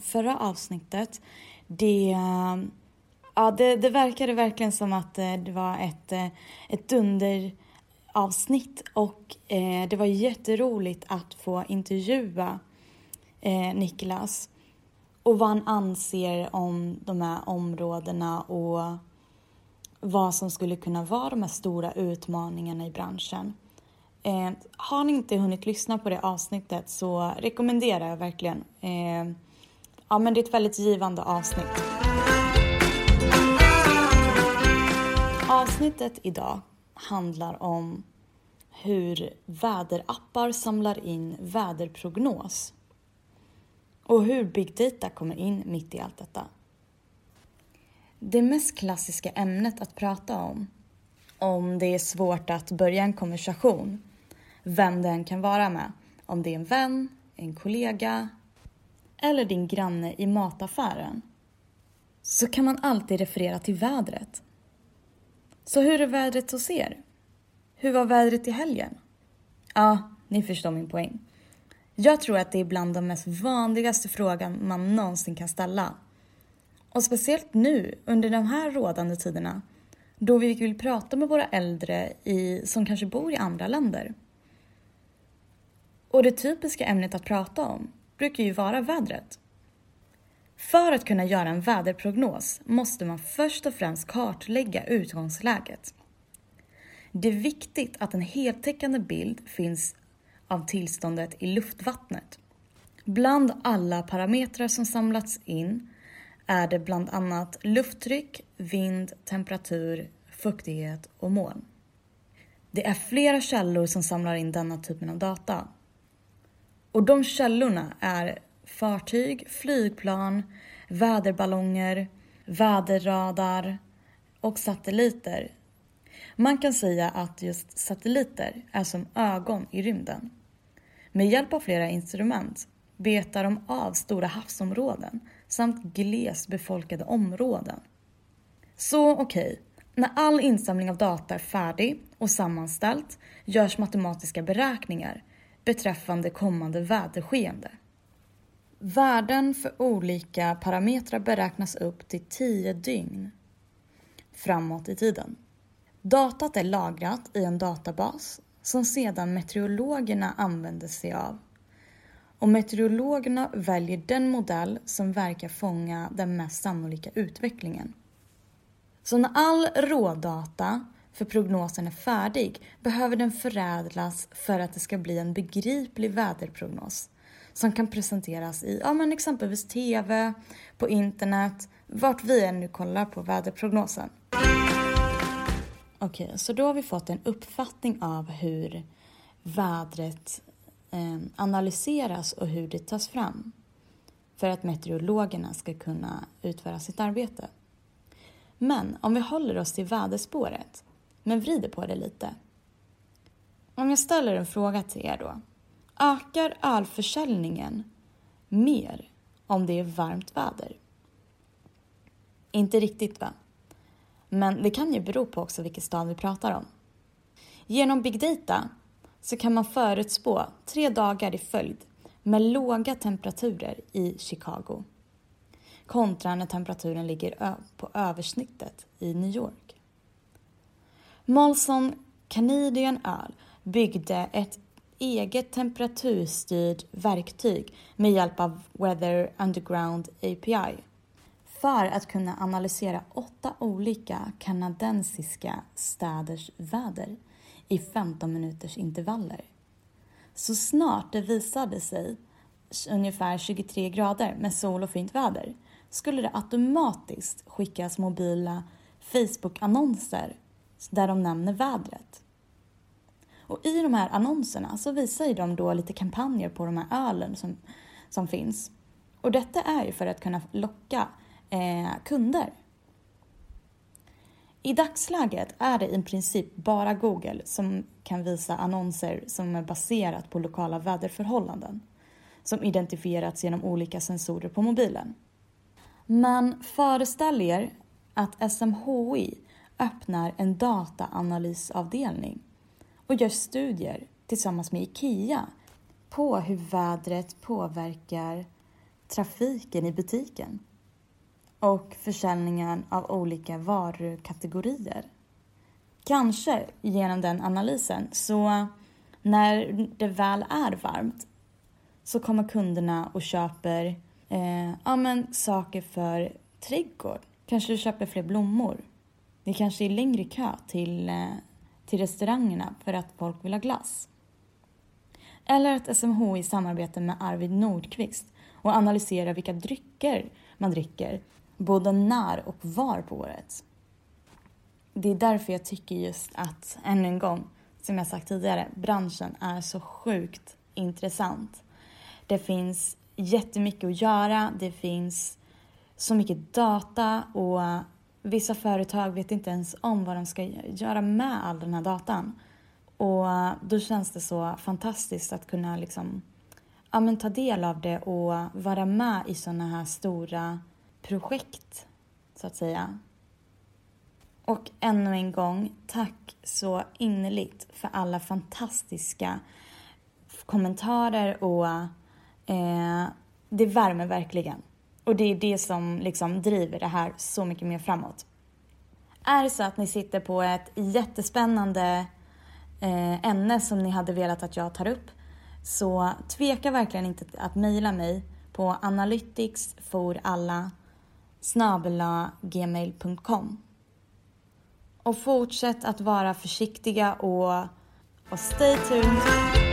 förra avsnittet. Det, ja, det, det verkade verkligen som att eh, det var ett, eh, ett dunder dunderavsnitt och eh, det var jätteroligt att få intervjua eh, Niklas och vad han anser om de här områdena och vad som skulle kunna vara de här stora utmaningarna i branschen. Eh, har ni inte hunnit lyssna på det avsnittet så rekommenderar jag verkligen. Eh, ja, men det är ett väldigt givande avsnitt. Avsnittet idag handlar om hur väderappar samlar in väderprognos och hur big data kommer in mitt i allt detta. Det mest klassiska ämnet att prata om, om det är svårt att börja en konversation, vem det än kan vara med, om det är en vän, en kollega eller din granne i mataffären, så kan man alltid referera till vädret. Så hur är vädret hos er? Hur var vädret i helgen? Ja, ni förstår min poäng. Jag tror att det är bland de mest vanligaste frågan man någonsin kan ställa. Och speciellt nu, under de här rådande tiderna, då vi vill prata med våra äldre i, som kanske bor i andra länder. Och det typiska ämnet att prata om brukar ju vara vädret. För att kunna göra en väderprognos måste man först och främst kartlägga utgångsläget. Det är viktigt att en heltäckande bild finns av tillståndet i luftvattnet. Bland alla parametrar som samlats in är det bland annat lufttryck, vind, temperatur, fuktighet och moln. Det är flera källor som samlar in denna typen av data. Och de källorna är fartyg, flygplan, väderballonger, väderradar och satelliter. Man kan säga att just satelliter är som ögon i rymden. Med hjälp av flera instrument betar de av stora havsområden samt glest befolkade områden. Så okej, okay. när all insamling av data är färdig och sammanställt görs matematiska beräkningar beträffande kommande väderskeende. Värden för olika parametrar beräknas upp till 10 dygn framåt i tiden. Datat är lagrat i en databas som sedan meteorologerna använder sig av. Och meteorologerna väljer den modell som verkar fånga den mest sannolika utvecklingen. Så när all rådata för prognosen är färdig behöver den förädlas för att det ska bli en begriplig väderprognos som kan presenteras i ja, men exempelvis TV, på internet, vart vi än nu kollar på väderprognosen. Okej, okay, så då har vi fått en uppfattning av hur vädret eh, analyseras och hur det tas fram för att meteorologerna ska kunna utföra sitt arbete. Men om vi håller oss till väderspåret, men vrider på det lite. Om jag ställer en fråga till er då. Ökar ölförsäljningen mer om det är varmt väder? Inte riktigt va? Men det kan ju bero på också vilken stad vi pratar om. Genom big data så kan man förutspå tre dagar i följd med låga temperaturer i Chicago kontra när temperaturen ligger på översnittet i New York. Molson Canadian Öl byggde ett eget temperaturstyrt verktyg med hjälp av Weather Underground API för att kunna analysera åtta olika kanadensiska städers väder i 15 minuters intervaller. Så snart det visade sig ungefär 23 grader med sol och fint väder skulle det automatiskt skickas mobila Facebook-annonser där de nämner vädret. Och i de här annonserna så visar de då lite kampanjer på de här ölen som, som finns. Och detta är ju för att kunna locka eh, kunder. I dagsläget är det i princip bara Google som kan visa annonser som är baserat på lokala väderförhållanden som identifierats genom olika sensorer på mobilen. Men föreställ er att SMHI öppnar en dataanalysavdelning och gör studier tillsammans med IKEA på hur vädret påverkar trafiken i butiken och försäljningen av olika varukategorier. Kanske genom den analysen så när det väl är varmt så kommer kunderna och köper eh, ja, men, saker för trädgård. Kanske du köper fler blommor. Det kanske är längre kö till, eh, till restaurangerna för att folk vill ha glass. Eller att SMHI samarbetar med Arvid Nordqvist och analyserar vilka drycker man dricker, både när och var på året. Det är därför jag tycker just att, ännu en gång, som jag sagt tidigare, branschen är så sjukt intressant. Det finns jättemycket att göra, det finns så mycket data och vissa företag vet inte ens om vad de ska göra med all den här datan. Och eh, då känns det så fantastiskt att kunna liksom, ja, men ta del av det och vara med i sådana här stora projekt, så att säga. Och ännu en gång, tack så innerligt för alla fantastiska kommentarer och eh, det värmer verkligen. Och det är det som liksom driver det här så mycket mer framåt. Är det så att ni sitter på ett jättespännande eh, ämne som ni hade velat att jag tar upp så tveka verkligen inte att mejla mig på analyticsforalla gmail.com Och fortsätt att vara försiktiga och, och stay tuned